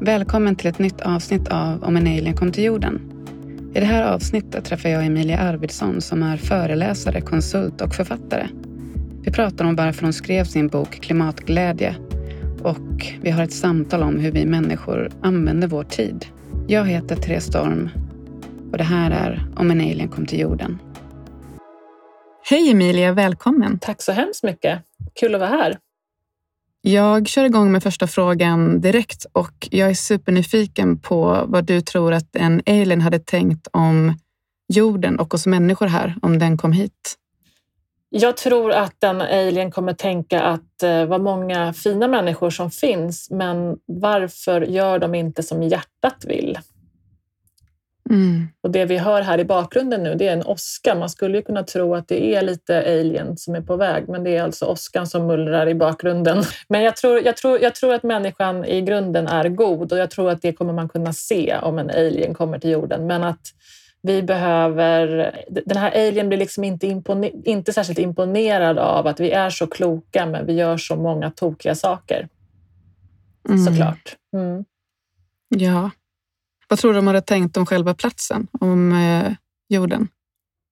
Välkommen till ett nytt avsnitt av Om en alien kom till jorden. I det här avsnittet träffar jag Emilia Arvidsson som är föreläsare, konsult och författare. Vi pratar om varför hon skrev sin bok Klimatglädje och vi har ett samtal om hur vi människor använder vår tid. Jag heter Therese Storm och det här är Om en alien kom till jorden. Hej Emilia, välkommen! Tack så hemskt mycket. Kul att vara här. Jag kör igång med första frågan direkt och jag är supernyfiken på vad du tror att en alien hade tänkt om jorden och oss människor här om den kom hit. Jag tror att en alien kommer tänka att eh, vad många fina människor som finns, men varför gör de inte som hjärtat vill? Mm. Och det vi hör här i bakgrunden nu, det är en åska. Man skulle ju kunna tro att det är lite alien som är på väg, men det är alltså åskan som mullrar i bakgrunden. Men jag tror, jag, tror, jag tror att människan i grunden är god och jag tror att det kommer man kunna se om en alien kommer till jorden. Men att vi behöver... Den här alien blir liksom inte, impone, inte särskilt imponerad av att vi är så kloka, men vi gör så många tokiga saker. Mm. Såklart. Mm. Ja. Vad tror du de hade tänkt om själva platsen, om eh, jorden?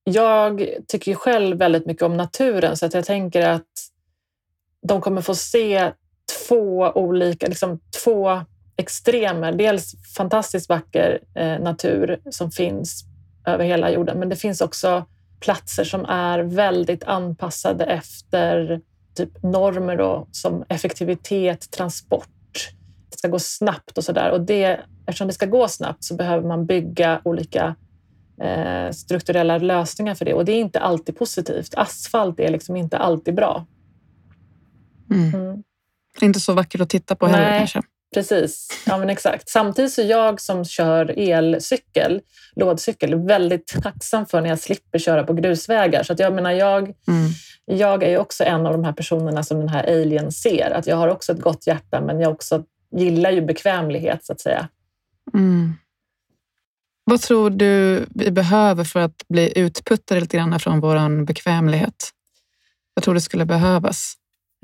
Jag tycker själv väldigt mycket om naturen så att jag tänker att de kommer få se två olika, liksom två extremer. Dels fantastiskt vacker eh, natur som finns över hela jorden, men det finns också platser som är väldigt anpassade efter typ normer då, som effektivitet, transport. Det ska gå snabbt och sådär. Och det eftersom det ska gå snabbt så behöver man bygga olika eh, strukturella lösningar för det och det är inte alltid positivt. Asfalt är liksom inte alltid bra. Mm. Mm. Inte så vackert att titta på heller Nej, kanske. Precis, ja men exakt. Samtidigt så jag som kör elcykel, lådcykel, väldigt tacksam för när jag slipper köra på grusvägar. Så att jag menar, jag, mm. jag är också en av de här personerna som den här alien ser. Att jag har också ett gott hjärta, men jag också gillar ju bekvämlighet så att säga. Mm. Vad tror du vi behöver för att bli utputtade lite grann från vår bekvämlighet? Vad tror du skulle behövas?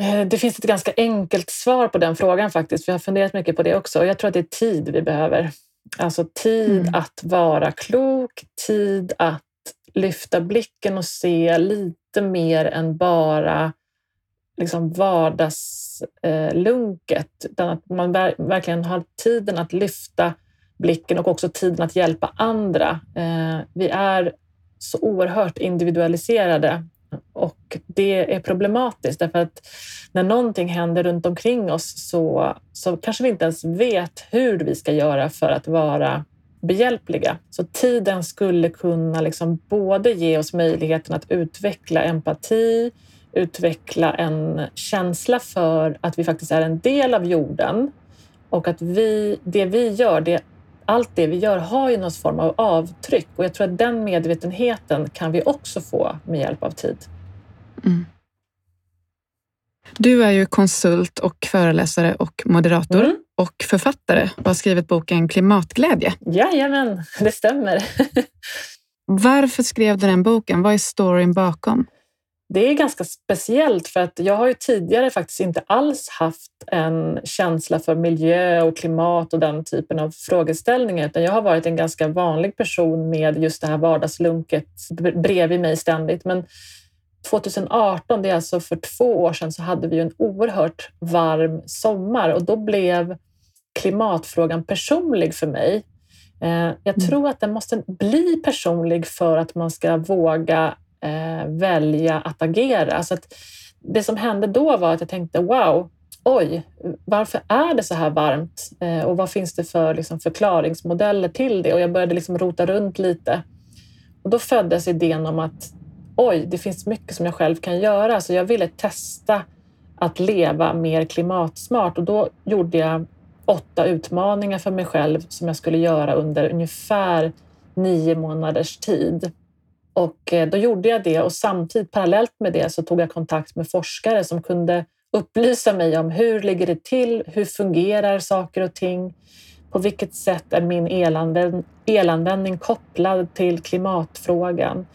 Eh, det finns ett ganska enkelt svar på den frågan faktiskt, jag har funderat mycket på det också. Och jag tror att det är tid vi behöver. Alltså tid mm. att vara klok, tid att lyfta blicken och se lite mer än bara liksom vardagslunket. Utan att man verkligen har tiden att lyfta blicken och också tiden att hjälpa andra. Eh, vi är så oerhört individualiserade och det är problematiskt därför att när någonting händer runt omkring oss så, så kanske vi inte ens vet hur vi ska göra för att vara behjälpliga. Så tiden skulle kunna liksom både ge oss möjligheten att utveckla empati, utveckla en känsla för att vi faktiskt är en del av jorden och att vi, det vi gör, det allt det vi gör har ju någon form av avtryck och jag tror att den medvetenheten kan vi också få med hjälp av tid. Mm. Du är ju konsult och föreläsare och moderator mm. och författare och har skrivit boken Klimatglädje. Jajamän, det stämmer. Varför skrev du den boken? Vad är storyn bakom? Det är ganska speciellt för att jag har ju tidigare faktiskt inte alls haft en känsla för miljö och klimat och den typen av frågeställningar, utan jag har varit en ganska vanlig person med just det här vardagslunket bredvid mig ständigt. Men 2018, det är alltså för två år sedan, så hade vi en oerhört varm sommar och då blev klimatfrågan personlig för mig. Eh, jag mm. tror att den måste bli personlig för att man ska våga eh, välja att agera. Så att det som hände då var att jag tänkte wow, oj, varför är det så här varmt? Eh, och vad finns det för liksom, förklaringsmodeller till det? Och jag började liksom rota runt lite. Och då föddes idén om att oj, det finns mycket som jag själv kan göra. Så jag ville testa att leva mer klimatsmart och då gjorde jag åtta utmaningar för mig själv som jag skulle göra under ungefär nio månaders tid. Och eh, då gjorde jag det och samtidigt parallellt med det så tog jag kontakt med forskare som kunde upplysa mig om hur ligger det till? Hur fungerar saker och ting? På vilket sätt är min elanvänd elanvändning kopplad till klimatfrågan?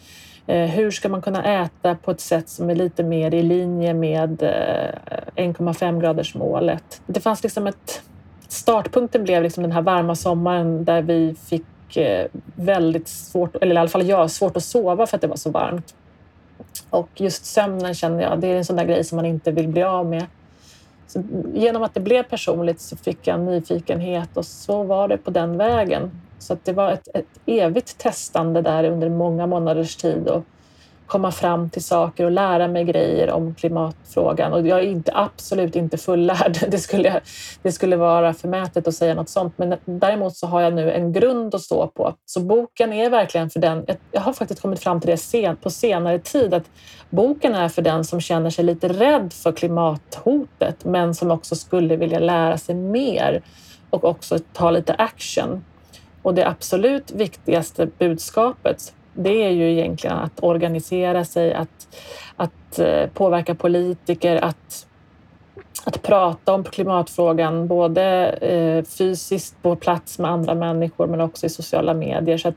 Eh, hur ska man kunna äta på ett sätt som är lite mer i linje med eh, 1,5 graders målet? Det fanns liksom ett startpunkten blev liksom den här varma sommaren där vi fick och eh, väldigt svårt, eller i alla fall jag, svårt att sova för att det var så varmt. Och just sömnen känner jag, det är en sån där grej som man inte vill bli av med. Så genom att det blev personligt så fick jag nyfikenhet och så var det på den vägen. Så det var ett, ett evigt testande där under många månaders tid och komma fram till saker och lära mig grejer om klimatfrågan. Och jag är inte, absolut inte fullärd. Det skulle, det skulle vara förmätet att säga något sånt. Men däremot så har jag nu en grund att stå på. Så boken är verkligen för den. Jag har faktiskt kommit fram till det sen, på senare tid att boken är för den som känner sig lite rädd för klimathotet men som också skulle vilja lära sig mer och också ta lite action. Och det absolut viktigaste budskapet det är ju egentligen att organisera sig, att, att eh, påverka politiker, att, att prata om klimatfrågan både eh, fysiskt på plats med andra människor men också i sociala medier. Så att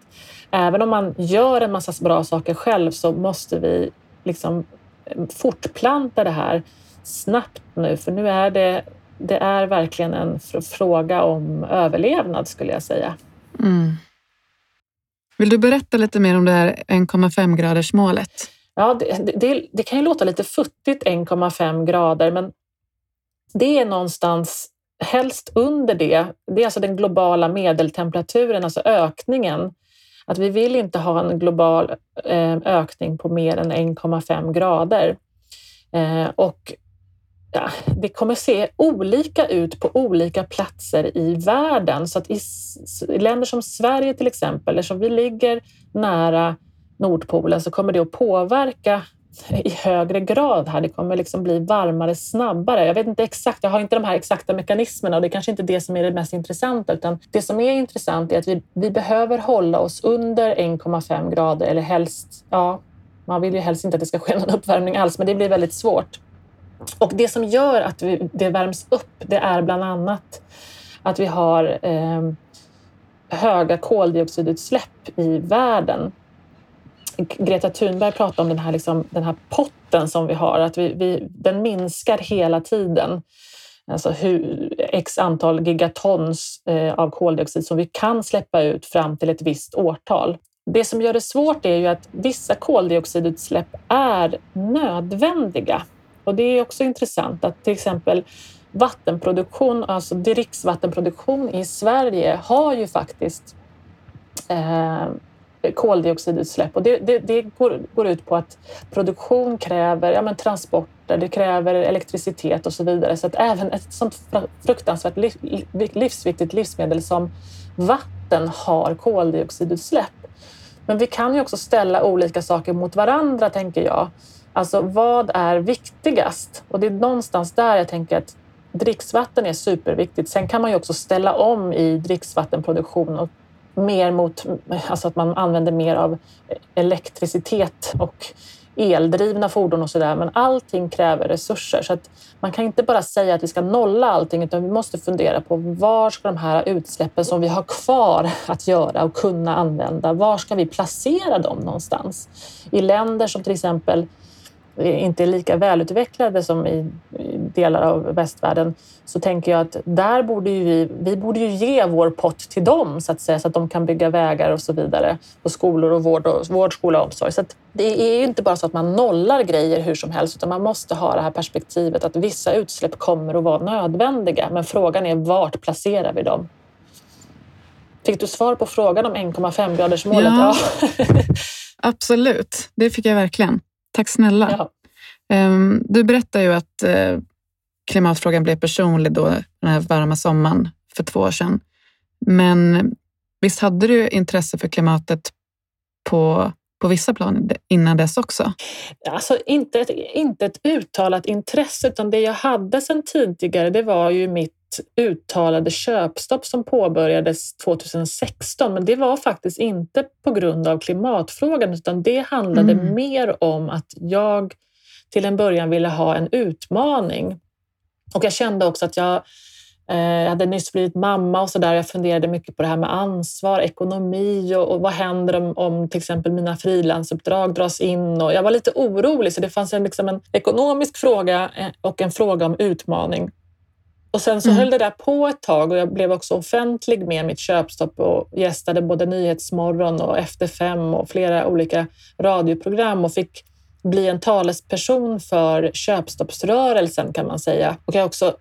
även om man gör en massa bra saker själv så måste vi liksom eh, fortplanta det här snabbt nu, för nu är det, det är verkligen en fråga om överlevnad skulle jag säga. Mm. Vill du berätta lite mer om det här 1,5 graders målet? Ja, det, det, det kan ju låta lite futtigt 1,5 grader, men det är någonstans helst under det. Det är alltså den globala medeltemperaturen, alltså ökningen. Att vi vill inte ha en global eh, ökning på mer än 1,5 grader. Eh, och ja, det kommer se olika ut på olika platser i världen. Så att i, i länder som Sverige till exempel, eftersom vi ligger nära Nordpolen, så kommer det att påverka i högre grad här. Det kommer liksom bli varmare snabbare. Jag vet inte exakt, jag har inte de här exakta mekanismerna och det är kanske inte det som är det mest intressanta, utan det som är intressant är att vi, vi behöver hålla oss under 1,5 grader eller helst, ja, man vill ju helst inte att det ska ske någon uppvärmning alls, men det blir väldigt svårt. Och det som gör att vi, det värms upp, det är bland annat att vi har eh, höga koldioxidutsläpp i världen. Greta Thunberg pratar om den här, liksom, den här potten som vi har, att vi, vi, den minskar hela tiden. Alltså hur, x antal gigatons eh, av koldioxid som vi kan släppa ut fram till ett visst årtal. Det som gör det svårt är ju att vissa koldioxidutsläpp är nödvändiga och det är också intressant att till exempel vattenproduktion, alltså dricksvattenproduktion i Sverige har ju faktiskt eh, koldioxidutsläpp och det, det, det går, går, ut på att produktion kräver ja, men transporter, det kräver elektricitet och så vidare. Så att även ett sånt fruktansvärt liv, livsviktigt livsmedel som vatten har koldioxidutsläpp. Men vi kan ju också ställa olika saker mot varandra, tänker jag. Alltså vad är viktigast? Och det är någonstans där jag tänker att dricksvatten är superviktigt. Sen kan man ju också ställa om i dricksvattenproduktion och mer mot alltså att man använder mer av elektricitet och eldrivna fordon och sådär. Men allting kräver resurser så att man kan inte bara säga att vi ska nolla allting utan vi måste fundera på var ska de här utsläppen som vi har kvar att göra och kunna använda, var ska vi placera dem någonstans? I länder som till exempel inte är lika välutvecklade som i, delar av västvärlden så tänker jag att där borde vi, vi borde ju ge vår pott till dem så att säga så att de kan bygga vägar och så vidare och skolor och vård, och, vård skola och omsorg. Så det är ju inte bara så att man nollar grejer hur som helst utan man måste ha det här perspektivet att vissa utsläpp kommer att vara nödvändiga men frågan är vart placerar vi dem? Fick du svar på frågan om 1,5 gradersmålet? Ja, ja. absolut. Det fick jag verkligen. Tack snälla. Ja. Ehm, du berättar ju att eh, klimatfrågan blev personlig då den här varma sommaren för två år sedan. Men visst hade du intresse för klimatet på, på vissa plan innan dess också? Alltså inte ett, inte ett uttalat intresse, utan det jag hade sedan tidigare, det var ju mitt uttalade köpstopp som påbörjades 2016. Men det var faktiskt inte på grund av klimatfrågan, utan det handlade mm. mer om att jag till en början ville ha en utmaning. Och jag kände också att jag jag hade nyss blivit mamma och så där. Jag funderade mycket på det här med ansvar, ekonomi och, och vad händer om, om till exempel mina frilansuppdrag dras in? Och jag var lite orolig, så det fanns en, liksom en ekonomisk fråga eh, och en fråga om utmaning. Och sen så mm. höll det där på ett tag och jag blev också offentlig med mitt köpstopp och gästade både Nyhetsmorgon och Efter fem och flera olika radioprogram och fick bli en talesperson för köpstoppsrörelsen kan man säga. Och jag också eh,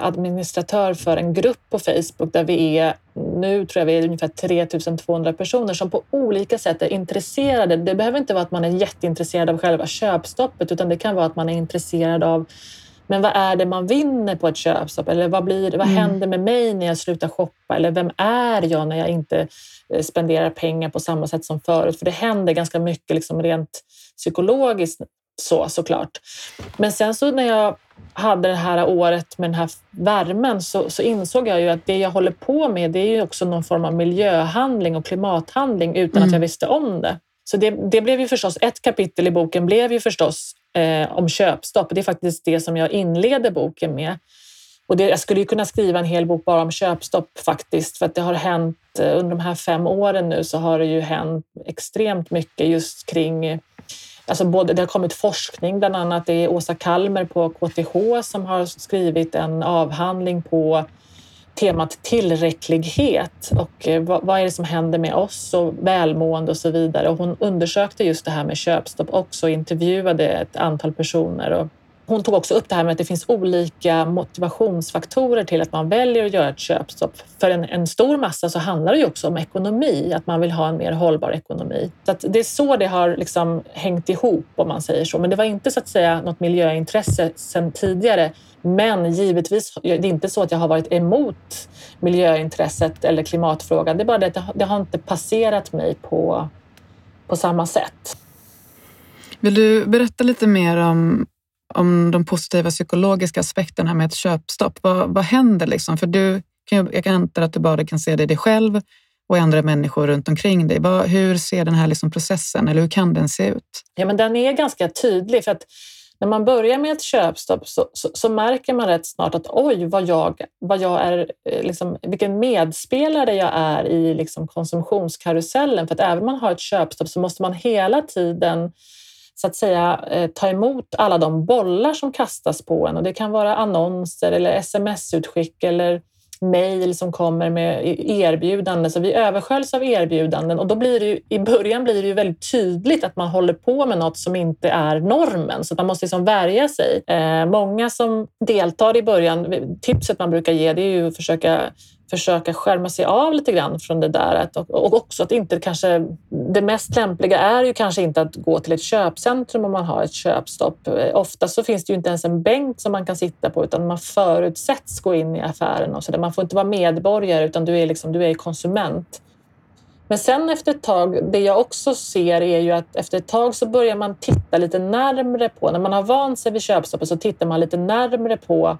administratör för en grupp på Facebook där vi är, nu tror jag vi är ungefär 3200 personer som på olika sätt är intresserade. Det behöver inte vara att man är jätteintresserad av själva köpstoppet utan det kan vara att man är intresserad av men vad är det man vinner på ett köpstopp? Eller vad, blir, vad mm. händer med mig när jag slutar shoppa? Eller vem är jag när jag inte eh, spenderar pengar på samma sätt som förut? För det händer ganska mycket liksom rent psykologiskt så såklart. Men sen så när jag hade det här året med den här värmen så, så, insåg jag ju att det jag håller på med det är ju också någon form av miljöhandling och klimathandling utan mm. att jag visste om det. Så det, det, blev ju förstås, ett kapitel i boken blev ju förstås eh, om köpstopp. Det är faktiskt det som jag inleder boken med. Och det, jag skulle ju kunna skriva en hel bok bara om köpstopp faktiskt, för att det har hänt eh, under de här fem åren nu så har det ju hänt extremt mycket just kring Alltså både, det har kommit forskning, bland annat det är Åsa Kalmer på KTH som har skrivit en avhandling på temat tillräcklighet och eh, vad, vad, är det som händer med oss och välmående och så vidare. Och hon undersökte just det här med köpstopp också och intervjuade ett antal personer. Och hon tog också upp det här med att det finns olika motivationsfaktorer till att man väljer att göra ett köpstopp. För en, en stor massa så handlar det ju också om ekonomi, att man vill ha en mer hållbar ekonomi. Så det är så det har liksom hängt ihop om man säger så. Men det var inte så att säga något miljöintresse sedan tidigare. Men givetvis, det är inte så att jag har varit emot miljöintresset eller klimatfrågan. Det är bara det att det har inte passerat mig på, på samma sätt. Vill du berätta lite mer om om de positiva psykologiska aspekterna med ett köpstopp. Vad, vad händer liksom? För du, jag kan anta att du bara kan se det i dig själv och i andra människor runt omkring dig. Vad, hur ser den här liksom processen eller hur kan den se ut? Ja, men den är ganska tydlig för att när man börjar med ett köpstopp så, så, så märker man rätt snart att oj, vad jag, vad jag är, eh, liksom, vilken medspelare jag är i liksom, konsumtionskarusellen. För att även om man har ett köpstopp så måste man hela tiden så att säga eh, ta emot alla de bollar som kastas på en. Och det kan vara annonser eller sms-utskick eller mejl som kommer med e-, erbjudanden. Så vi översköljs av erbjudanden och då blir det ju, i början blir det ju väldigt tydligt att man håller på med något som inte är normen, så man måste liksom värja sig. Eh, många som deltar i början, tipset man brukar ge det är ju att försöka försöka skärma sig av lite grann från det där. Och också att inte kanske... Det mest lämpliga är ju kanske inte att gå till ett köpcentrum om man har ett köpstopp. Eh, ofta så finns det ju inte ens en bänk som man kan sitta på utan man förutsätts gå in i affären och så där. Man får inte vara medborgare utan du är, liksom, du är konsument. Men sen efter ett tag, det jag också ser är ju att efter ett tag så börjar man titta lite närmre på, när man har vant sig vid köpstoppet så tittar man lite närmre på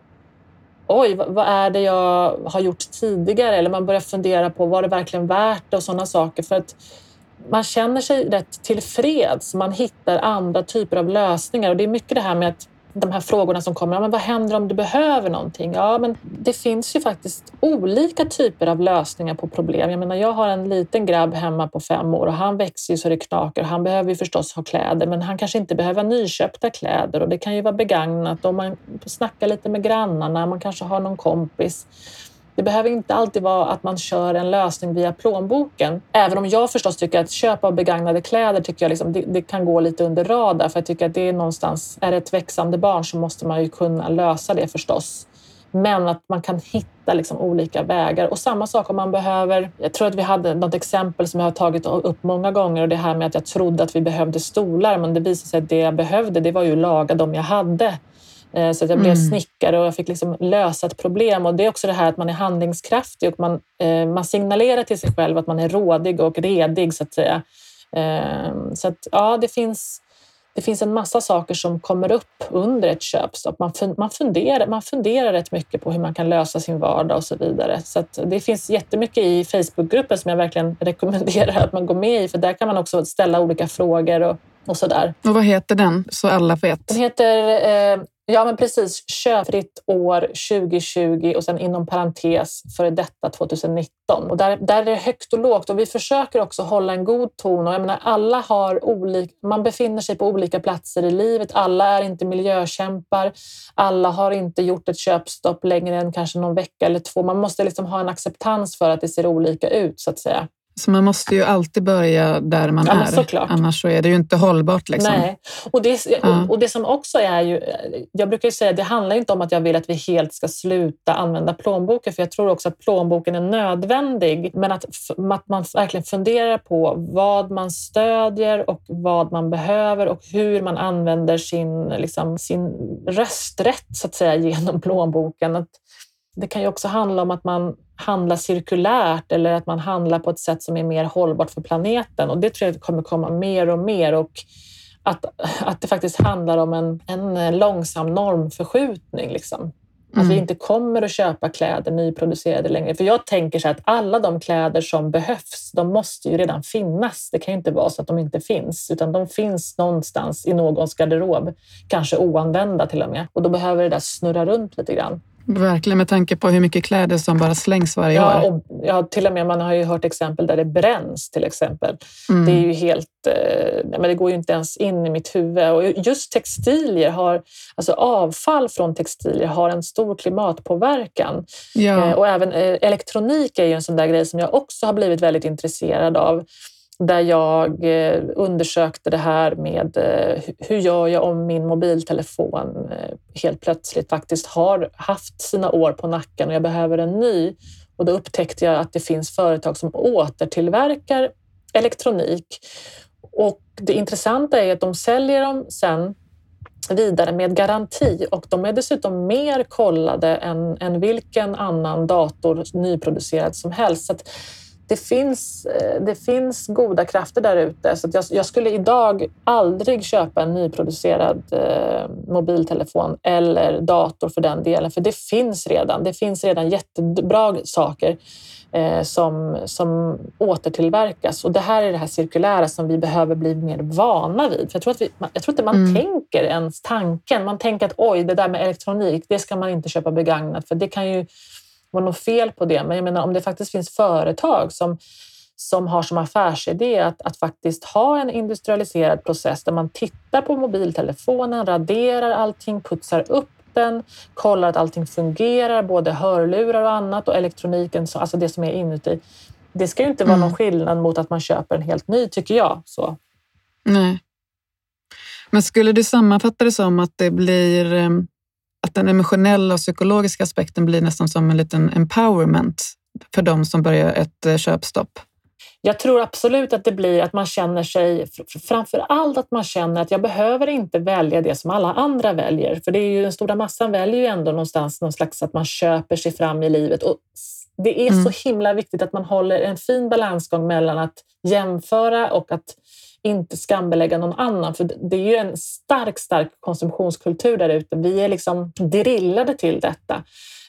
oj, vad är det jag har gjort tidigare? Eller man börjar fundera på, var det verkligen värt det och sådana saker. För att man känner sig rätt tillfreds. Man hittar andra typer av lösningar och det är mycket det här med att de här frågorna som kommer. men vad händer om du behöver någonting? Ja, men det finns ju faktiskt olika typer av lösningar på problem. Jag menar, jag har en liten grabb hemma på fem år och han växer ju så det knakar. Han behöver ju förstås ha kläder, men han kanske inte behöver nyköpta kläder och det kan ju vara begagnat och man snackar lite med grannarna. Man kanske har någon kompis. Det behöver inte alltid vara att man kör en lösning via plånboken. Även om jag förstås tycker att köp av begagnade kläder tycker jag liksom, det, det, kan gå lite under radar. För jag tycker att det är någonstans, är det ett växande barn så måste man ju kunna lösa det förstås. Men att man kan hitta liksom olika vägar. Och samma sak om man behöver... Jag tror att vi hade något exempel som jag har tagit upp många gånger och det här med att jag trodde att vi behövde stolar men det visade sig att det jag behövde det var ju laga de jag hade. Eh, så att jag blev mm. snickare och jag fick liksom lösa ett problem. Och Det är också det här att man är handlingskraftig och man, eh, man signalerar till sig själv att man är rådig och redig så att säga. Eh, så att ja, det finns, det finns en massa saker som kommer upp under ett köpstopp. Man, man, funderar, man funderar rätt mycket på hur man kan lösa sin vardag och så vidare. Så det finns jättemycket i Facebookgruppen som jag verkligen rekommenderar att man går med i, för där kan man också ställa olika frågor och, och så där. Och vad heter den, så alla vet? Den heter eh, Ja, men precis. Köpfritt år 2020 och sen inom parentes före detta 2019. Och där, där är det högt och lågt och vi försöker också hålla en god ton. Och jag menar, alla har olika, man befinner sig på olika platser i livet. Alla är inte miljökämpar. Alla har inte gjort ett köpstopp längre än kanske någon vecka eller två. Man måste liksom ha en acceptans för att det ser olika ut så att säga. Så man måste ju alltid börja där man ja, är, såklart. annars så är det ju inte hållbart. Liksom. Nej. Och det, ja. och det som också är ju, jag brukar ju säga, det handlar inte om att jag vill att vi helt ska sluta använda plånboken, för jag tror också att plånboken är nödvändig, men att, att man verkligen funderar på vad man stödjer och vad man behöver och hur man använder sin, liksom, sin rösträtt så att säga genom plånboken. Att, det kan ju också handla om att man handlar cirkulärt eller att man handlar på ett sätt som är mer hållbart för planeten. Och det tror jag kommer komma mer och mer. Och att, att det faktiskt handlar om en, en långsam normförskjutning. Liksom. Att mm. vi inte kommer att köpa kläder nyproducerade längre. För jag tänker så att alla de kläder som behövs, de måste ju redan finnas. Det kan ju inte vara så att de inte finns, utan de finns någonstans i någons garderob, kanske oanvända till och med. Och då behöver det där snurra runt lite grann. Verkligen med tanke på hur mycket kläder som bara slängs varje ja, år. Och, ja, till och med man har ju hört exempel där det bränns till exempel. Mm. Det är ju helt, eh, men det går ju inte ens in i mitt huvud. Och just textilier har, alltså avfall från textilier har en stor klimatpåverkan. Ja. Eh, och även eh, elektronik är ju en sån där grej som jag också har blivit väldigt intresserad av där jag eh, undersökte det här med eh, hur gör jag om min mobiltelefon eh, helt plötsligt faktiskt har haft sina år på nacken och jag behöver en ny. Och då upptäckte jag att det finns företag som återtillverkar elektronik. Och det intressanta är att de säljer dem sen vidare med garanti och de är dessutom mer kollade än, än vilken annan dator nyproducerad som helst. Så det finns, eh, det finns goda krafter där ute. Så jag, jag, skulle idag aldrig köpa en nyproducerad eh, mobiltelefon eller dator för den delen, för det finns redan. Det finns redan jättebra saker eh, som, som återtillverkas. Och det här är det här cirkulära som vi behöver bli mer vana vid. För jag, tror att vi, jag tror inte man mm. tänker ens tanken. Man tänker att oj, det där med elektronik, det ska man inte köpa begagnat för det kan ju vara något fel på det. Men jag menar om det faktiskt finns företag som, som har som affärsidé att, att faktiskt ha en industrialiserad process där man tittar på mobiltelefonen, raderar allting, putsar upp den, kollar att allting fungerar, både hörlurar och annat och elektroniken, alltså det som är inuti. Det ska ju inte vara mm. någon skillnad mot att man köper en helt ny, tycker jag. Så. Nej. Men skulle du sammanfatta det som att det blir ehm, att den emotionella och psykologiska aspekten blir nästan som en liten empowerment för de som börjar ett eh, köpstopp? Jag tror absolut att det blir att man känner sig, framför allt att man känner att jag behöver inte välja det som alla andra väljer. För det är ju den stora massan väljer ju ändå någonstans någon slags att man köper sig fram i livet. Och det är mm. så himla viktigt att man håller en fin balansgång mellan att jämföra och att inte skambelägga någon annan. För det är ju en stark, stark konsumtionskultur där ute. Vi är liksom drillade till detta.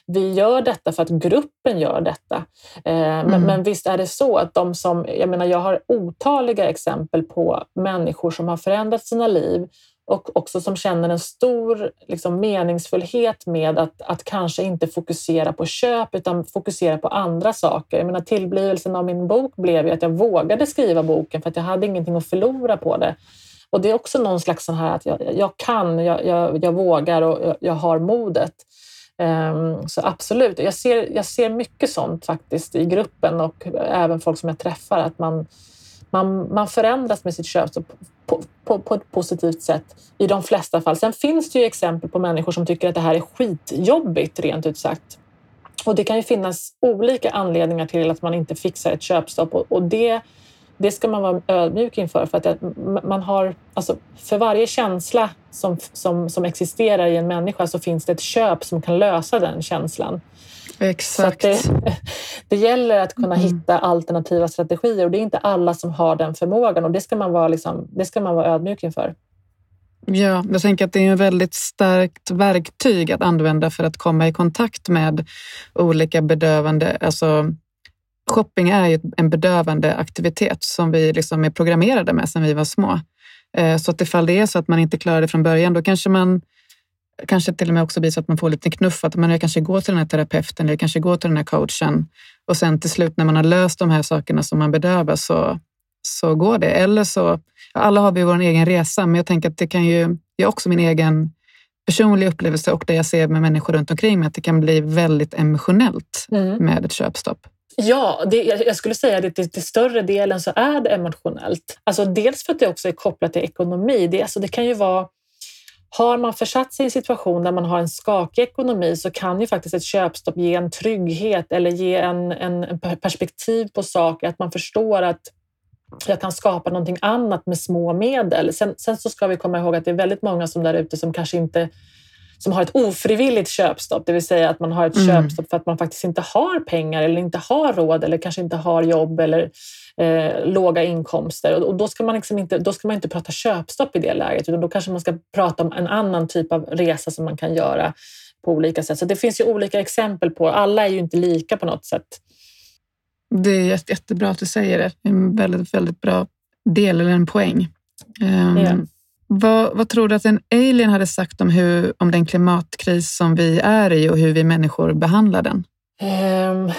Vi gör detta för att gruppen gör detta. Eh, mm. Men, men, visst är det så att de som... Jag menar, jag har otaliga exempel på människor som har förändrat sina liv och också som känner en stor liksom, meningsfullhet med att, att kanske inte fokusera på köp utan fokusera på andra saker. Jag menar, tillblivelsen av min bok blev ju att jag vågade skriva boken för att jag hade ingenting att förlora på det. Och det är också någon slags sån här att jag, jag kan, jag, jag, jag, vågar och jag, jag har modet. Um, så absolut, jag ser, jag ser mycket sånt faktiskt i gruppen och även folk som jag träffar, att man, man, man förändras med sitt köp på, på, på, ett positivt sätt i de flesta fall. Sen finns det ju exempel på människor som tycker att det här är skitjobbigt, rent ut sagt. Och det kan ju finnas olika anledningar till att man inte fixar ett köpstopp och, och det, det ska man vara ödmjuk inför. För att man har, alltså, för varje känsla som, som, som existerar i en människa så finns det ett köp som kan lösa den känslan. Exakt. Det, det, gäller att kunna mm. hitta alternativa strategier och det är inte alla som har den förmågan och det ska man vara, liksom, det ska man vara ödmjuk inför. Ja, jag tänker att det är ett väldigt starkt verktyg att använda för att komma i kontakt med olika bedövande, alltså shopping är ju en bedövande aktivitet som vi liksom är programmerade med sedan vi var små. Eh, så att ifall det är så att man inte klarar det från början, då kanske man kanske till och med också blir så att man får lite knuff, att man kanske går till den här terapeuten eller kanske går till den här coachen och sen till slut när man har löst de här sakerna som man bedövar så, så går det. Eller så, alla har vi vår egen resa, men jag tänker att det kan ju, jag har också min egen personliga upplevelse och det jag ser med människor runt omkring mig, att det kan bli väldigt emotionellt mm. med ett köpstopp. Ja, det, jag skulle säga att till, till större delen så är det emotionellt. Alltså dels för att det också är kopplat till ekonomi. Det, alltså det kan ju vara har man försatt sig i en situation där man har en skakig ekonomi så kan ju faktiskt ett köpstopp ge en trygghet eller ge en, en, en perspektiv på saker, att man förstår att jag kan skapa någonting annat med små medel. Sen, sen så ska vi komma ihåg att det är väldigt många som där ute som kanske inte som har ett ofrivilligt köpstopp, det vill säga att man har ett mm. köpstopp för att man faktiskt inte har pengar eller inte har råd eller kanske inte har jobb eller eh, låga inkomster. Och då ska, man liksom inte, då ska man inte prata köpstopp i det läget, utan då kanske man ska prata om en annan typ av resa som man kan göra på olika sätt. Så det finns ju olika exempel på, alla är ju inte lika på något sätt. Det är jättebra att du säger det. En väldigt, väldigt bra del eller en poäng. Um, yeah vad, vad, tror du att en alien hade sagt om, hur, om den klimatkris som vi är i och hur vi människor behandlar den? Um,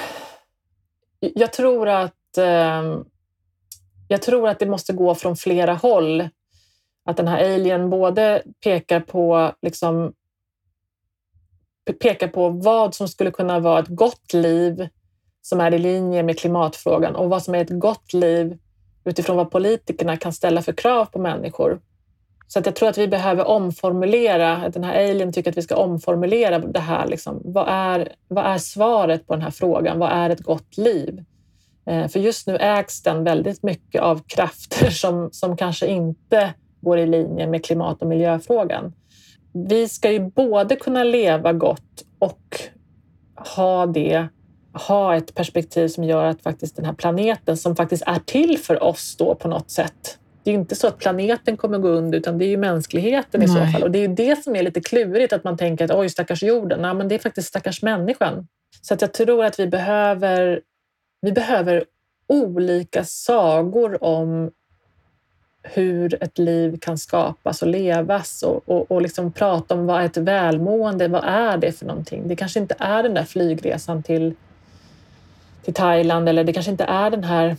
jag tror att um, jag tror att det måste gå från flera håll. Att den här alien både pekar på liksom, pekar på vad som skulle kunna vara ett gott liv som är i linje med klimatfrågan och vad som är ett gott liv utifrån vad politikerna kan ställa för krav på människor. Så att jag tror att vi behöver omformulera, att den här alien tycker att vi ska omformulera det här. Liksom. Vad, är, vad är svaret på den här frågan? Vad är ett gott liv? Eh, för just nu ägs den väldigt mycket av krafter som, som kanske inte går i linje med klimat och miljöfrågan. Vi ska ju både kunna leva gott och ha det ha ett perspektiv som gör att faktiskt den här planeten som faktiskt är till för oss då på något sätt. Det är inte så att planeten kommer gå under utan det är ju mänskligheten Nej. i så fall. Och det är ju det som är lite klurigt att man tänker att oj stackars jorden. Nej, men det är faktiskt stackars människan. Så att jag tror att vi behöver, vi behöver olika sagor om hur ett liv kan skapas och levas och, och, och liksom prata om vad ett välmående, vad är det för någonting? Det kanske inte är den där flygresan till till Thailand eller det kanske inte är den här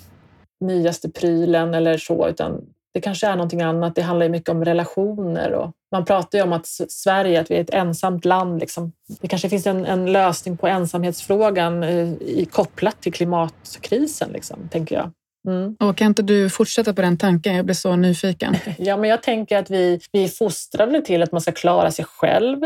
nyaste prylen eller så, utan det kanske är någonting annat. Det handlar ju mycket om relationer och man pratar ju om att Sverige, att vi är ett ensamt land. Liksom. Det kanske finns en, en lösning på ensamhetsfrågan eh, i, kopplat till klimatkrisen, liksom, tänker jag. Mm. Och kan inte du fortsätta på den tanken? Jag blir så nyfiken. ja, men jag tänker att vi, vi är fostrade till att man ska klara sig själv.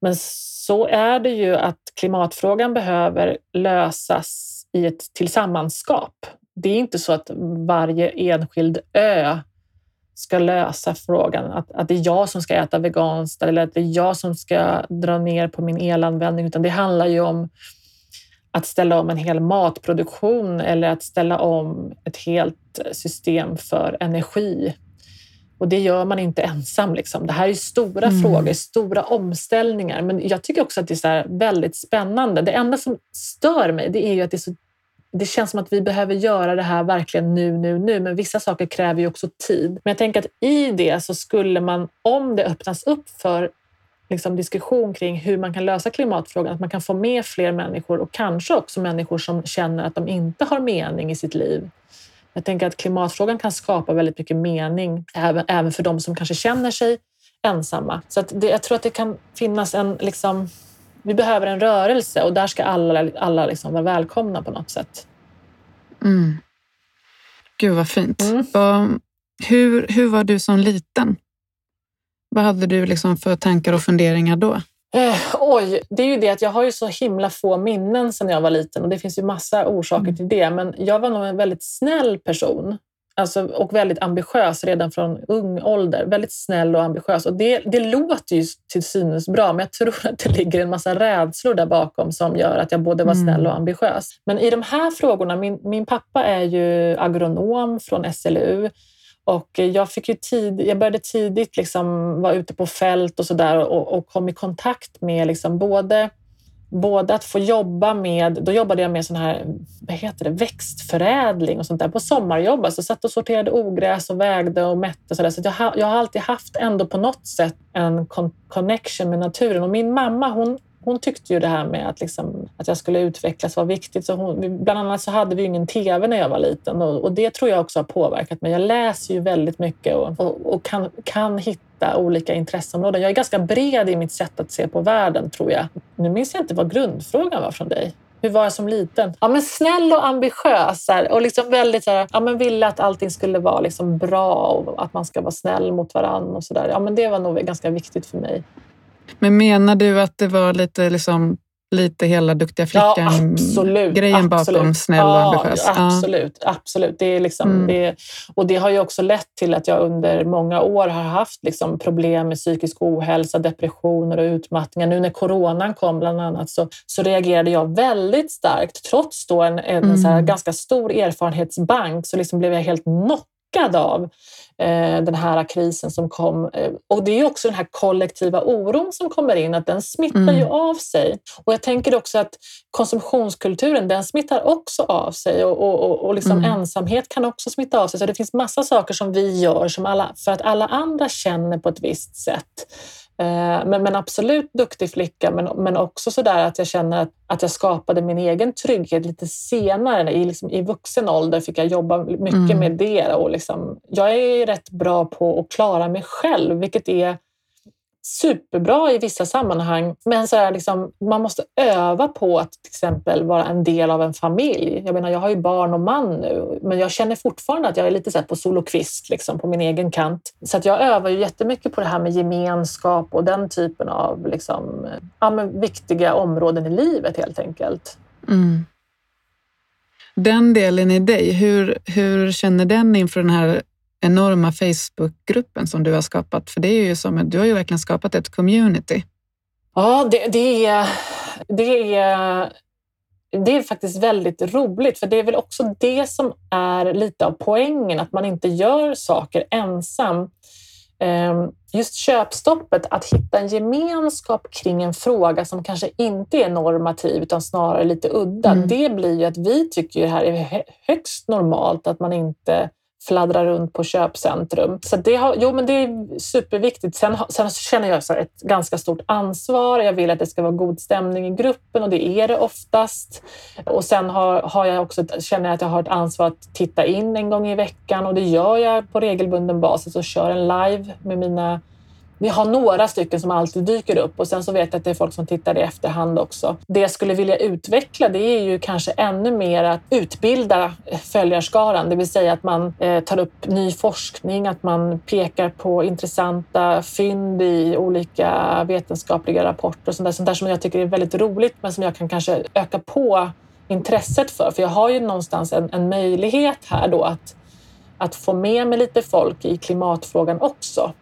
Men så är det ju att klimatfrågan behöver lösas i ett tillsammanskap. Det är inte så att varje enskild ö ska lösa frågan. Att, att det är jag som ska äta veganskt eller att det är jag som ska dra ner på min elanvändning, utan det handlar ju om att ställa om en hel matproduktion eller att ställa om ett helt system för energi. Och det gör man inte ensam. Liksom. Det här är stora mm. frågor, stora omställningar. Men jag tycker också att det är väldigt spännande. Det enda som stör mig det är ju att det, så, det känns som att vi behöver göra det här verkligen nu, nu, nu. Men vissa saker kräver ju också tid. Men jag tänker att i det så skulle man, om det öppnas upp för liksom diskussion kring hur man kan lösa klimatfrågan, att man kan få med fler människor och kanske också människor som känner att de inte har mening i sitt liv jag tänker att klimatfrågan kan skapa väldigt mycket mening även, även för de som kanske känner sig ensamma. Så att det, jag tror att det kan finnas en... Liksom, vi behöver en rörelse och där ska alla, alla liksom vara välkomna på något sätt. Mm. Gud vad fint. Mm. Och hur, hur var du som liten? Vad hade du liksom för tankar och funderingar då? Eh, oj, det är ju det att jag har ju så himla få minnen sedan jag var liten och det finns ju massa orsaker mm. till det. Men jag var nog en väldigt snäll person alltså, och väldigt ambitiös redan från ung ålder. Väldigt snäll och ambitiös. Och det, det låter ju till synes bra, men jag tror att det ligger en massa rädslor där bakom som gör att jag både var snäll och mm. ambitiös. Men i de här frågorna, min, min pappa är ju agronom från SLU och jag, fick ju tid, jag började tidigt liksom vara ute på fält och sådär och, och kom i kontakt med liksom både både att få jobba med, då jobbade jag med sån här, vad heter det, växtförädling och sånt där på sommarjobb. Alltså satt och sorterade ogräs och vägde och mätte. och Så, där. så jag, jag har alltid haft ändå på något sätt en connection med naturen. Och min mamma hon hon tyckte ju det här med att, liksom, att jag skulle utvecklas var viktigt. Så hon, bland annat så hade vi ingen tv när jag var liten och, och, det tror jag också har påverkat mig. Jag läser ju väldigt mycket och, och, och kan, kan hitta olika intresseområden. Jag är ganska bred i mitt sätt att se på världen, tror jag. Nu minns jag inte vad grundfrågan var från dig. Hur var jag som liten? Ja, men snäll och ambitiös och liksom väldigt så här, ja, men ville att allting skulle vara liksom bra och att man ska vara snäll mot varandra och så där. Ja, men det var nog ganska viktigt för mig. Men menar du att det var lite, liksom, lite hela duktiga flickan-grejen ja, bakom snäll och ambitiös? Ja, absolut. Absolut. Det är liksom, mm. det, och det har ju också lett till att jag under många år har haft liksom problem med psykisk ohälsa, depressioner och utmattningar. Nu när coronan kom bland annat så, så reagerade jag väldigt starkt. Trots då en, en mm. ganska stor erfarenhetsbank så liksom blev jag helt knockad av Eh, den här krisen som kom. Eh, och det är också den här kollektiva oron som kommer in, att den smittar mm. ju av sig. Och jag tänker också att konsumtionskulturen, den smittar också av sig och, och, och liksom mm. ensamhet kan också smitta av sig. Så det finns massa saker som vi gör som alla, för att alla andra känner på ett visst sätt. Eh, men, men, absolut duktig flicka, men, men också så där att jag känner att, att jag skapade min egen trygghet lite senare. I, liksom, I vuxen ålder fick jag jobba mycket mm. med det. Och liksom, jag är rätt bra på att klara mig själv, vilket är superbra i vissa sammanhang. Men så är liksom, man måste öva på att till exempel vara en del av en familj. Jag menar, jag har ju barn och man nu, men jag känner fortfarande att jag är lite så på solokvist liksom, på min egen kant. Så att jag övar ju jättemycket på det här med gemenskap och den typen av liksom, ja, viktiga områden i livet helt enkelt. Mm. Den delen i dig, hur, hur känner den inför den här enorma Facebookgruppen som du har skapat? För det är ju som, du har ju verkligen skapat ett community. Ja, det, det, är, det, är, det är faktiskt väldigt roligt, för det är väl också det som är lite av poängen, att man inte gör saker ensam. Ehm, just köpstoppet, att hitta en gemenskap kring en fråga som kanske inte är normativ utan snarare lite udda, mm. det blir ju att vi tycker det här är högst normalt, att man inte fladdra runt på köpcentrum. Så det, har, jo, men det är superviktigt. Sen, sen känner jag så ett ganska stort ansvar. Jag vill att det ska vara god stämning i gruppen och det är det oftast. Och sen har, har jag också, känner jag att jag har ett ansvar att titta in en gång i veckan och det gör jag på regelbunden basis och kör en live med mina vi har några stycken som alltid dyker upp och sen så vet jag att det är folk som tittar i efterhand också. Det jag skulle vilja utveckla det är ju kanske ännu mer att utbilda följarskaran, det vill säga att man eh, tar upp ny forskning, att man pekar på intressanta fynd i olika vetenskapliga rapporter och sånt där, sånt där som jag tycker är väldigt roligt men som jag kan kanske öka på intresset för. För jag har ju någonstans en, en möjlighet här då att, att få med mig lite folk i klimatfrågan också.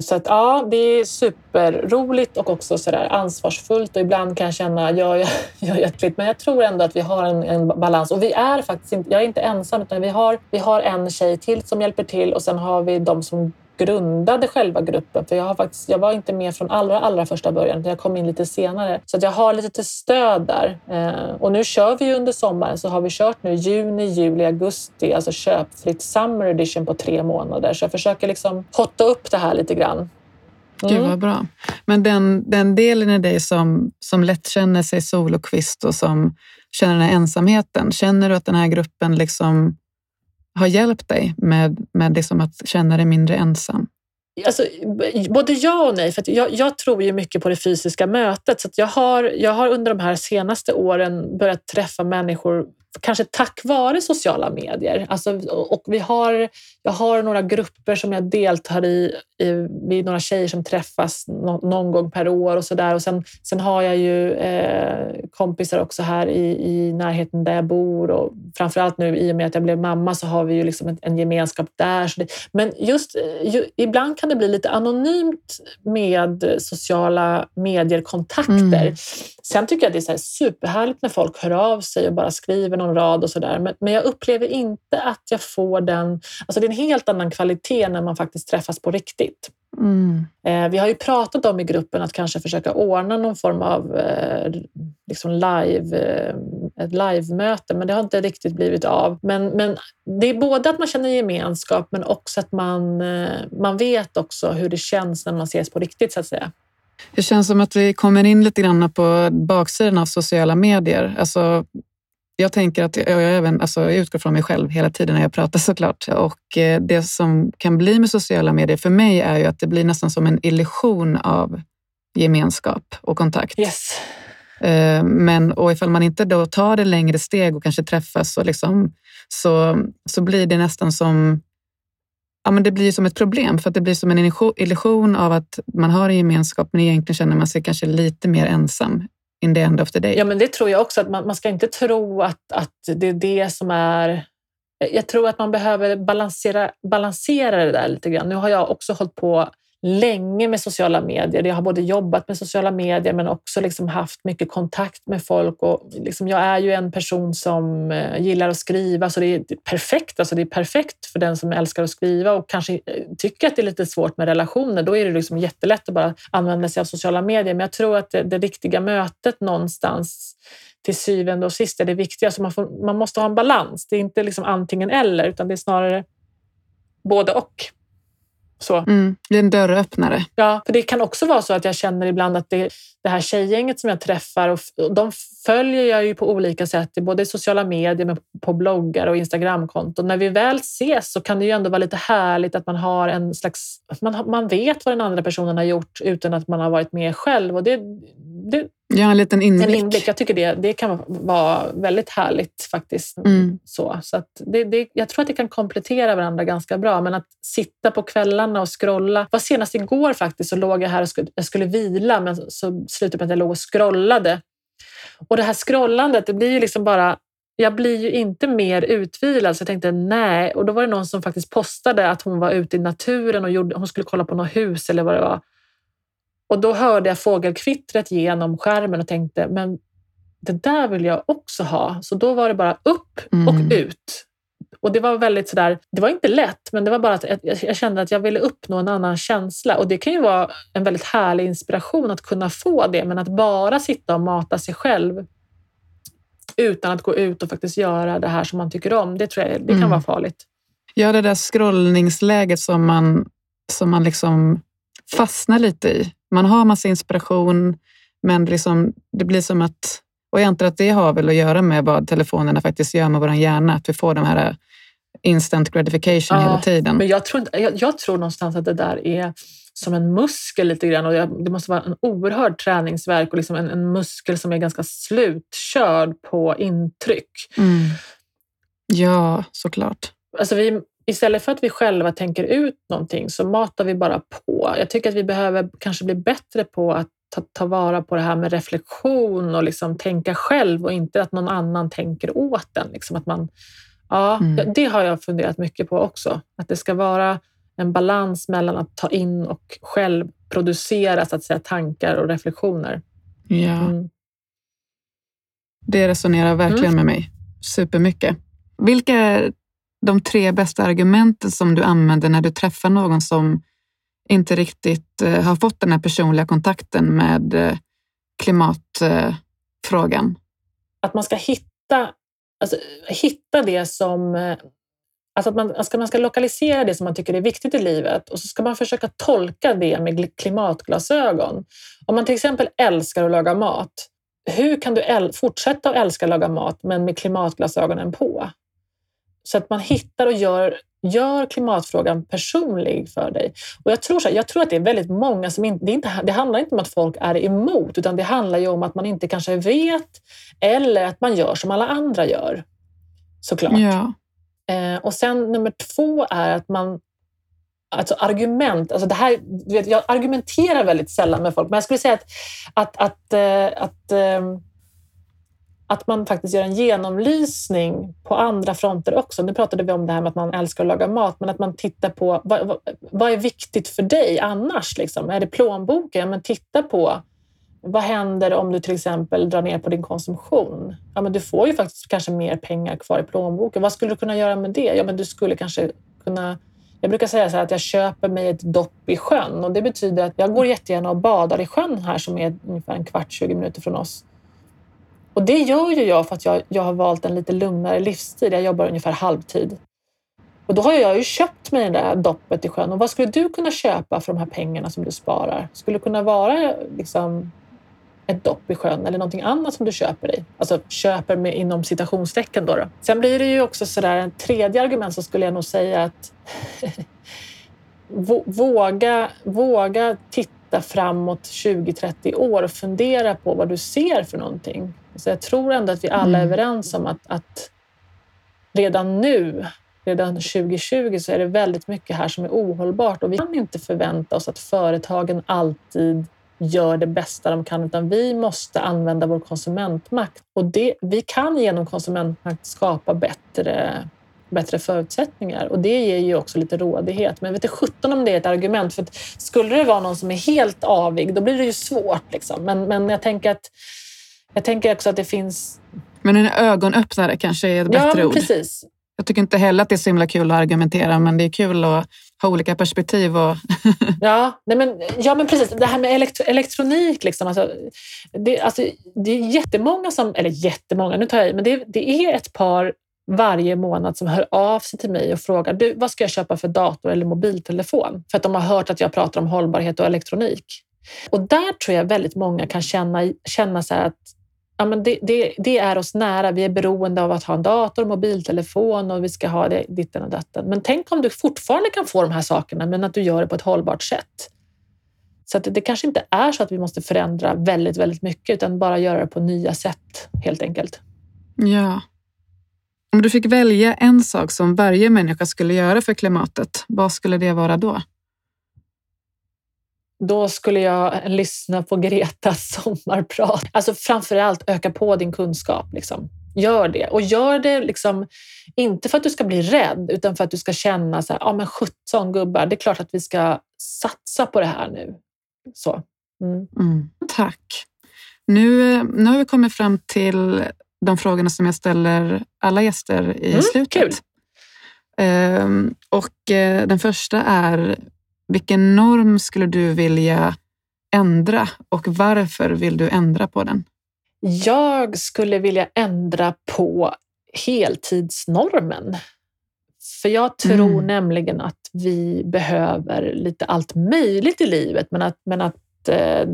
Så att ja, det är superroligt och också sådär ansvarsfullt och ibland kan jag känna, gör jag, gör jag klipp? Men jag tror ändå att vi har en, en, balans och vi är faktiskt inte, jag är inte ensam utan vi har, vi har en tjej till som hjälper till och sen har vi de som grundade själva gruppen. För jag, har faktiskt, jag var inte med från allra, allra första början, jag kom in lite senare. Så jag har lite stöd där. Eh, och nu kör vi under sommaren, så har vi kört nu juni, juli, augusti, alltså köpfritt summer edition på tre månader. Så jag försöker liksom hotta upp det här lite grann. Mm. Gud vad bra. Men den, den delen i dig som, som lätt känner sig solokvist och som känner den här ensamheten, känner du att den här gruppen liksom har hjälpt dig med, med liksom att känna dig mindre ensam? Alltså, både ja och nej. För jag, jag, tror ju mycket på det fysiska mötet. Så jag, har, jag har under de här senaste åren börjat träffa människor kanske tack vare sociala medier. Alltså, och vi har, jag har några grupper som jag deltar i, i vi är några tjejer som träffas no, någon gång per år och så där. Och sen, sen har jag ju eh, kompisar också här i, i närheten där jag bor och framförallt nu i och med att jag blev mamma så har vi ju liksom en, en gemenskap där. Det, men just ju, ibland kan det bli lite anonymt med sociala medier-kontakter. Mm. Sen tycker jag det är så superhärligt när folk hör av sig och bara skriver någon rad och sådär. Men, men jag upplever inte att jag får den... Alltså det helt annan kvalitet när man faktiskt träffas på riktigt. Mm. Eh, vi har ju pratat om i gruppen att kanske försöka ordna någon form av eh, liksom live, eh, ett live-möte, men det har inte riktigt blivit av. Men, men det är både att man känner gemenskap, men också att man, man vet också hur det känns när man ses på riktigt, så att säga. Det känns som att vi kommer in lite grann på baksidan av sociala medier. Alltså, jag tänker att jag, även, alltså, jag utgår från mig själv hela tiden när jag pratar såklart. Och eh, det som kan bli med sociala medier för mig är ju att det blir nästan som en illusion av gemenskap och kontakt. Yes. Eh, men och ifall man inte då tar det längre steg och kanske träffas och liksom, så, så blir det nästan som ja, men det blir som ett problem för att det blir som en illusion av att man har en gemenskap men egentligen känner man sig kanske lite mer ensam in the end of the day. Ja, men det tror jag också. att Man, man ska inte tro att, att det är det som är... Jag tror att man behöver balansera, balansera det där lite grann. Nu har jag också hållit på länge med sociala medier. Jag har både jobbat med sociala medier men också liksom haft mycket kontakt med folk. Och liksom jag är ju en person som eh, gillar att skriva så det är perfekt. Alltså det är perfekt för den som älskar att skriva och kanske eh, tycker att det är lite svårt med relationer. Då är det liksom jättelätt att bara använda sig av sociala medier. Men jag tror att det, det riktiga mötet någonstans till syvende och sist är det viktiga. Så man, får, man måste ha en balans. Det är inte liksom antingen eller utan det är snarare både och. Så. Mm, det är en dörröppnare. Ja, för det kan också vara så att jag känner ibland att det, det här tjejgänget som jag träffar, och, de följer jag ju på olika sätt, både i sociala medier, men på bloggar och Instagramkonton. När vi väl ses så kan det ju ändå vara lite härligt att man har en slags... Man, man vet vad den andra personen har gjort utan att man har varit med själv. Och det, det, Ja, en liten inblick. En inblick. Jag tycker det, det kan vara väldigt härligt faktiskt. Mm. Så, så det, det, jag tror att det kan komplettera varandra ganska bra. Men att sitta på kvällarna och scrolla. Var senast igår faktiskt så låg jag här och skulle, jag skulle vila men så slutade med att jag låg och scrollade. Och det här scrollandet, det blir ju liksom bara jag blir ju inte mer utvilad så jag tänkte nej. Och då var det någon som faktiskt postade att hon var ute i naturen och gjorde, hon skulle kolla på något hus eller vad det var. Och då hörde jag fågelkvittret genom skärmen och tänkte, men det där vill jag också ha. Så då var det bara upp och mm. ut. Och det var väldigt sådär, det var inte lätt, men det var bara att jag kände att jag ville uppnå en annan känsla. Och det kan ju vara en väldigt härlig inspiration att kunna få det, men att bara sitta och mata sig själv utan att gå ut och faktiskt göra det här som man tycker om, det tror jag det kan mm. vara farligt. Ja, det där scrollningsläget som man, som man liksom fastnar lite i. Man har massa inspiration, men liksom, det blir som att... Och jag antar att det har väl att göra med vad telefonerna faktiskt gör med vår hjärna, att vi får de här instant gratification ja, hela tiden. Men jag tror, jag, jag tror någonstans att det där är som en muskel lite grann. Och det måste vara en oerhörd träningsverk och liksom en, en muskel som är ganska slutkörd på intryck. Mm. Ja, såklart. Alltså vi, istället för att vi själva tänker ut någonting så matar vi bara på. Jag tycker att vi behöver kanske bli bättre på att ta, ta vara på det här med reflektion och liksom tänka själv och inte att någon annan tänker åt en. Liksom att man, ja, mm. Det har jag funderat mycket på också. Att det ska vara en balans mellan att ta in och själv producera så att säga, tankar och reflektioner. Ja. Mm. Det resonerar verkligen mm. med mig supermycket. Vilka de tre bästa argumenten som du använder när du träffar någon som inte riktigt eh, har fått den här personliga kontakten med eh, klimatfrågan? Att man ska hitta, alltså, hitta det som eh, Alltså att man alltså, ska, man ska lokalisera det som man tycker är viktigt i livet och så ska man försöka tolka det med klimatglasögon. Om man till exempel älskar att laga mat, hur kan du fortsätta att älska att laga mat men med klimatglasögonen på? Så att man hittar och gör, gör klimatfrågan personlig för dig. Och jag, tror så här, jag tror att det är väldigt många som inte det, inte... det handlar inte om att folk är emot, utan det handlar ju om att man inte kanske vet eller att man gör som alla andra gör. Såklart. Ja. Eh, och sen nummer två är att man Alltså argument, alltså det här, vet, jag argumenterar väldigt sällan med folk, men jag skulle säga att, att, att, eh, att, att eh, att man faktiskt gör en genomlysning på andra fronter också. Nu pratade vi om det här med att man älskar att laga mat, men att man tittar på vad, vad, vad är viktigt för dig annars? Liksom? Är det plånboken? Ja, men titta på vad händer om du till exempel drar ner på din konsumtion? Ja, men du får ju faktiskt kanske mer pengar kvar i plånboken. Vad skulle du kunna göra med det? Ja, men du skulle kanske kunna jag brukar säga så att jag köper mig ett dopp i sjön och det betyder att jag går jättegärna och badar i sjön här som är ungefär en kvart, 20 minuter från oss. Och det gör ju jag för att jag, jag har valt en lite lugnare livsstil. Jag jobbar ungefär halvtid. Och då har jag ju köpt mig det där doppet i sjön. Och vad skulle du kunna köpa för de här pengarna som du sparar? Skulle det kunna vara liksom ett dopp i sjön eller någonting annat som du köper i? Alltså köper med inom citationstecken då, då. Sen blir det ju också sådär en tredje argument så skulle jag nog säga att våga, våga titta framåt 20-30 år och fundera på vad du ser för någonting. Så jag tror ändå att vi alla är mm. överens om att, att redan nu redan 2020 så är det väldigt mycket här som är ohållbart och vi kan inte förvänta oss att företagen alltid gör det bästa de kan, utan vi måste använda vår konsumentmakt. Och det, vi kan genom konsumentmakt skapa bättre, bättre förutsättningar och det ger ju också lite rådighet. Men vet du sjutton om det är ett argument, för att skulle det vara någon som är helt avig, då blir det ju svårt. Liksom. Men, men jag tänker att jag tänker också att det finns... Men en ögonöppnare kanske är ett bättre ja, ord. Precis. Jag tycker inte heller att det är så himla kul att argumentera, men det är kul att ha olika perspektiv. Och ja, nej men, ja, men precis. Det här med elektro elektronik. Liksom, alltså, det, alltså, det är jättemånga som, eller jättemånga, nu tar jag i, men det, det är ett par varje månad som hör av sig till mig och frågar du, vad ska jag köpa för dator eller mobiltelefon? För att de har hört att jag pratar om hållbarhet och elektronik. Och där tror jag väldigt många kan känna, känna så att ja, men det, det, det, är oss nära. Vi är beroende av att ha en dator, mobiltelefon och vi ska ha det, ditten och datten. Men tänk om du fortfarande kan få de här sakerna, men att du gör det på ett hållbart sätt. Så det, det kanske inte är så att vi måste förändra väldigt, väldigt mycket, utan bara göra det på nya sätt helt enkelt. Ja. Om du fick välja en sak som varje människa skulle göra för klimatet, vad skulle det vara då? Då skulle jag lyssna på Gretas sommarprat. Alltså framför allt öka på din kunskap. Liksom. Gör det. Och gör det liksom, inte för att du ska bli rädd, utan för att du ska känna så här, ja men 17 gubbar, det är klart att vi ska satsa på det här nu. Så. Mm. Mm, tack. Nu, nu har vi kommit fram till de frågorna som jag ställer alla gäster i mm, slutet. Kul. Um, och uh, den första är, vilken norm skulle du vilja ändra och varför vill du ändra på den? Jag skulle vilja ändra på heltidsnormen. För jag tror mm. nämligen att vi behöver lite allt möjligt i livet, men att, men att eh,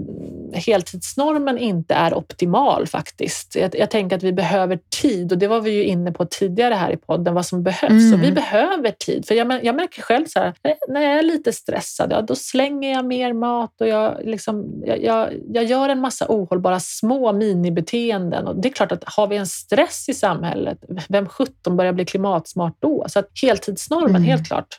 heltidsnormen inte är optimal faktiskt. Jag, jag, tänker att vi behöver tid och det var vi ju inne på tidigare här i podden, vad som behövs. Mm. Och vi behöver tid. För jag, jag märker själv så här, när jag är lite stressad, ja, då slänger jag mer mat och jag, liksom, jag, jag gör en massa ohållbara små minibeteenden. Och det är klart att har vi en stress i samhället, vem sjutton börjar bli klimatsmart då? Så att heltidsnormen, mm. helt klart.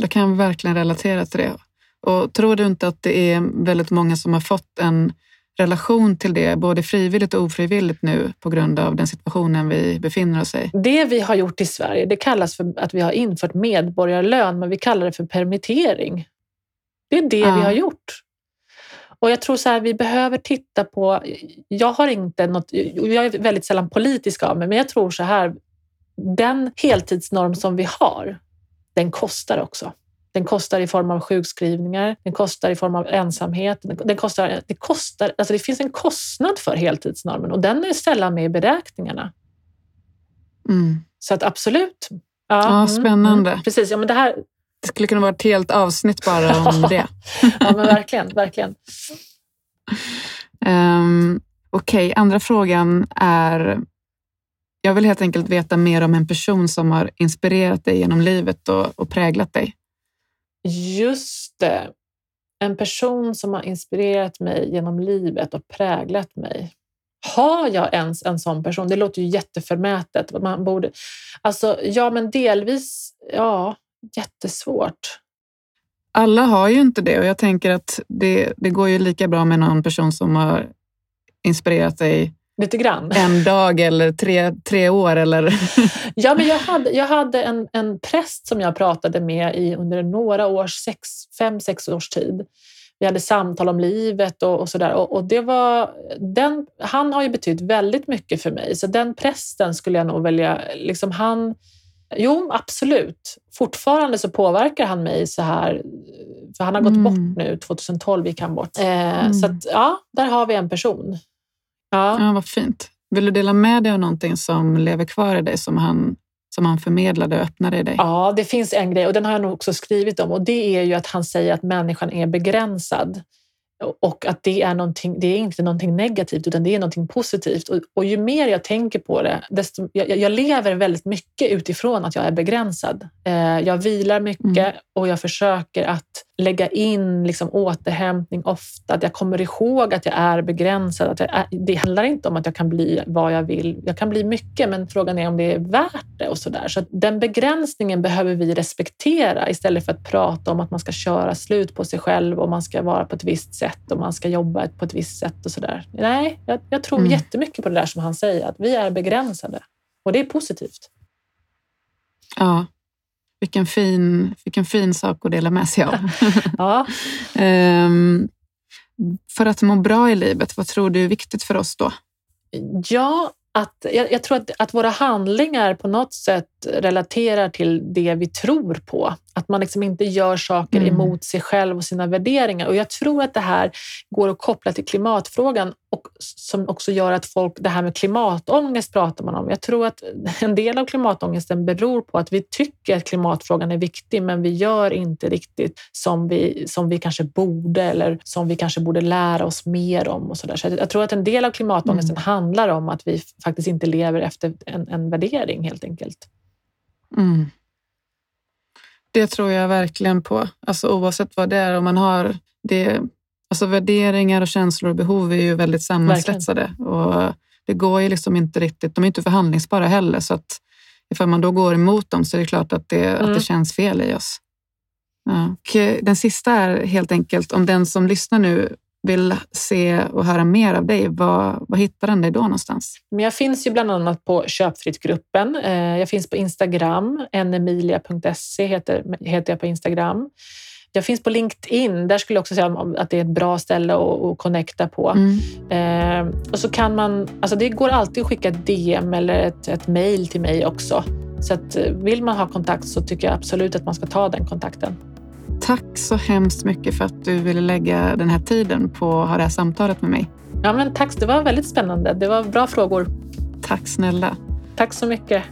Jag kan verkligen relatera till det. Och tror du inte att det är väldigt många som har fått en relation till det, både frivilligt och ofrivilligt nu på grund av den situationen vi befinner oss i? Det vi har gjort i Sverige, det kallas för att vi har infört medborgarlön, men vi kallar det för permittering. Det är det ja. vi har gjort. Och jag tror så här, vi behöver titta på... Jag har inte något... Jag är väldigt sällan politisk av mig, men jag tror så här. Den heltidsnorm som vi har, den kostar också. Den kostar i form av sjukskrivningar, den kostar i form av ensamhet. Den kostar, det, kostar, alltså det finns en kostnad för heltidsnormen och den är sällan med i beräkningarna. Mm. Så att absolut. Ja, ja mm, spännande. Mm, precis, ja, men det, här... det skulle kunna vara ett helt avsnitt bara om det. ja, men verkligen. verkligen. Um, Okej, okay. andra frågan är jag vill helt enkelt veta mer om en person som har inspirerat dig genom livet och, och präglat dig. Just det. En person som har inspirerat mig genom livet och präglat mig. Har jag ens en sån person? Det låter ju jätteförmätet. Man borde... Alltså, ja, men delvis, ja, jättesvårt. Alla har ju inte det och jag tänker att det, det går ju lika bra med någon person som har inspirerat dig Lite grann. En dag eller tre, tre år? Eller? ja, men jag hade, jag hade en, en präst som jag pratade med i under några års, sex, fem, sex års tid. vi hade samtal om livet och, och sådär. Och, och, det var, den, han har ju betytt väldigt mycket för mig, så den prästen skulle jag nog välja. Liksom han, jo, absolut. Fortfarande så påverkar han mig så här, för han har gått mm. bort nu. 2012 gick han bort. Eh, mm. Så att, ja, där har vi en person. Ja. ja, vad fint. Vill du dela med dig av någonting som lever kvar i dig som han som han förmedlade och öppnade i dig? Ja, det finns en grej och den har jag nog också skrivit om och det är ju att han säger att människan är begränsad och att det är, någonting, det är inte någonting negativt utan det är någonting positivt. Och, och ju mer jag tänker på det, desto, jag, jag, lever väldigt mycket utifrån att jag är begränsad. Eh, jag vilar mycket mm. och jag försöker att lägga in liksom återhämtning ofta. Att jag kommer ihåg att jag är begränsad. Att är, det handlar inte om att jag kan bli vad jag vill. Jag kan bli mycket, men frågan är om det är värt det och så där. Så den begränsningen behöver vi respektera istället för att prata om att man ska köra slut på sig själv och man ska vara på ett visst sätt och man ska jobba på ett visst sätt och så där. Nej, jag, jag tror mm. jättemycket på det där som han säger, att vi är begränsade och det är positivt. Ja, vilken fin, vilken fin sak att dela med sig av. ja. um, för att må bra i livet, vad tror du är viktigt för oss då? Ja, att, jag, jag, tror att, att våra handlingar på något sätt relaterar till det vi tror på. Att man liksom inte gör saker mm. emot sig själv och sina värderingar. Och Jag tror att det här går att koppla till klimatfrågan och som också gör att folk, det här med klimatångest pratar man om. Jag tror att en del av klimatångesten beror på att vi tycker att klimatfrågan är viktig, men vi gör inte riktigt som vi, som vi kanske borde eller som vi kanske borde lära oss mer om. och Så, där. så Jag tror att en del av klimatångesten mm. handlar om att vi faktiskt inte lever efter en, en värdering helt enkelt. Mm. Det tror jag verkligen på. Alltså oavsett vad det är, om man har det, alltså värderingar och känslor och behov är ju väldigt sammansvetsade och det går ju liksom inte riktigt. De är inte förhandlingsbara heller så att ifall man då går emot dem så är det klart att det, mm. att det mm. känns fel i oss. Ja. Och den sista är helt enkelt om den som lyssnar nu vill se och höra mer av dig, var, var hittar den dig då någonstans? Men jag finns ju bland annat på Köpfritt-gruppen. Eh, jag finns på Instagram, enemilia.se heter, heter jag på Instagram. Jag finns på LinkedIn. Där skulle jag också säga att det är ett bra ställe att, att connecta på. Mm. Eh, och så kan man, alltså det går alltid att skicka ett DM eller ett, ett mejl till mig också. Så att eh, vill man ha kontakt så tycker jag absolut att man ska ta den kontakten. Tack så hemskt mycket för att du ville lägga den här tiden på att ha det här samtalet med mig. Ja, men tack, det var väldigt spännande. Det var bra frågor. Tack snälla. Tack så mycket.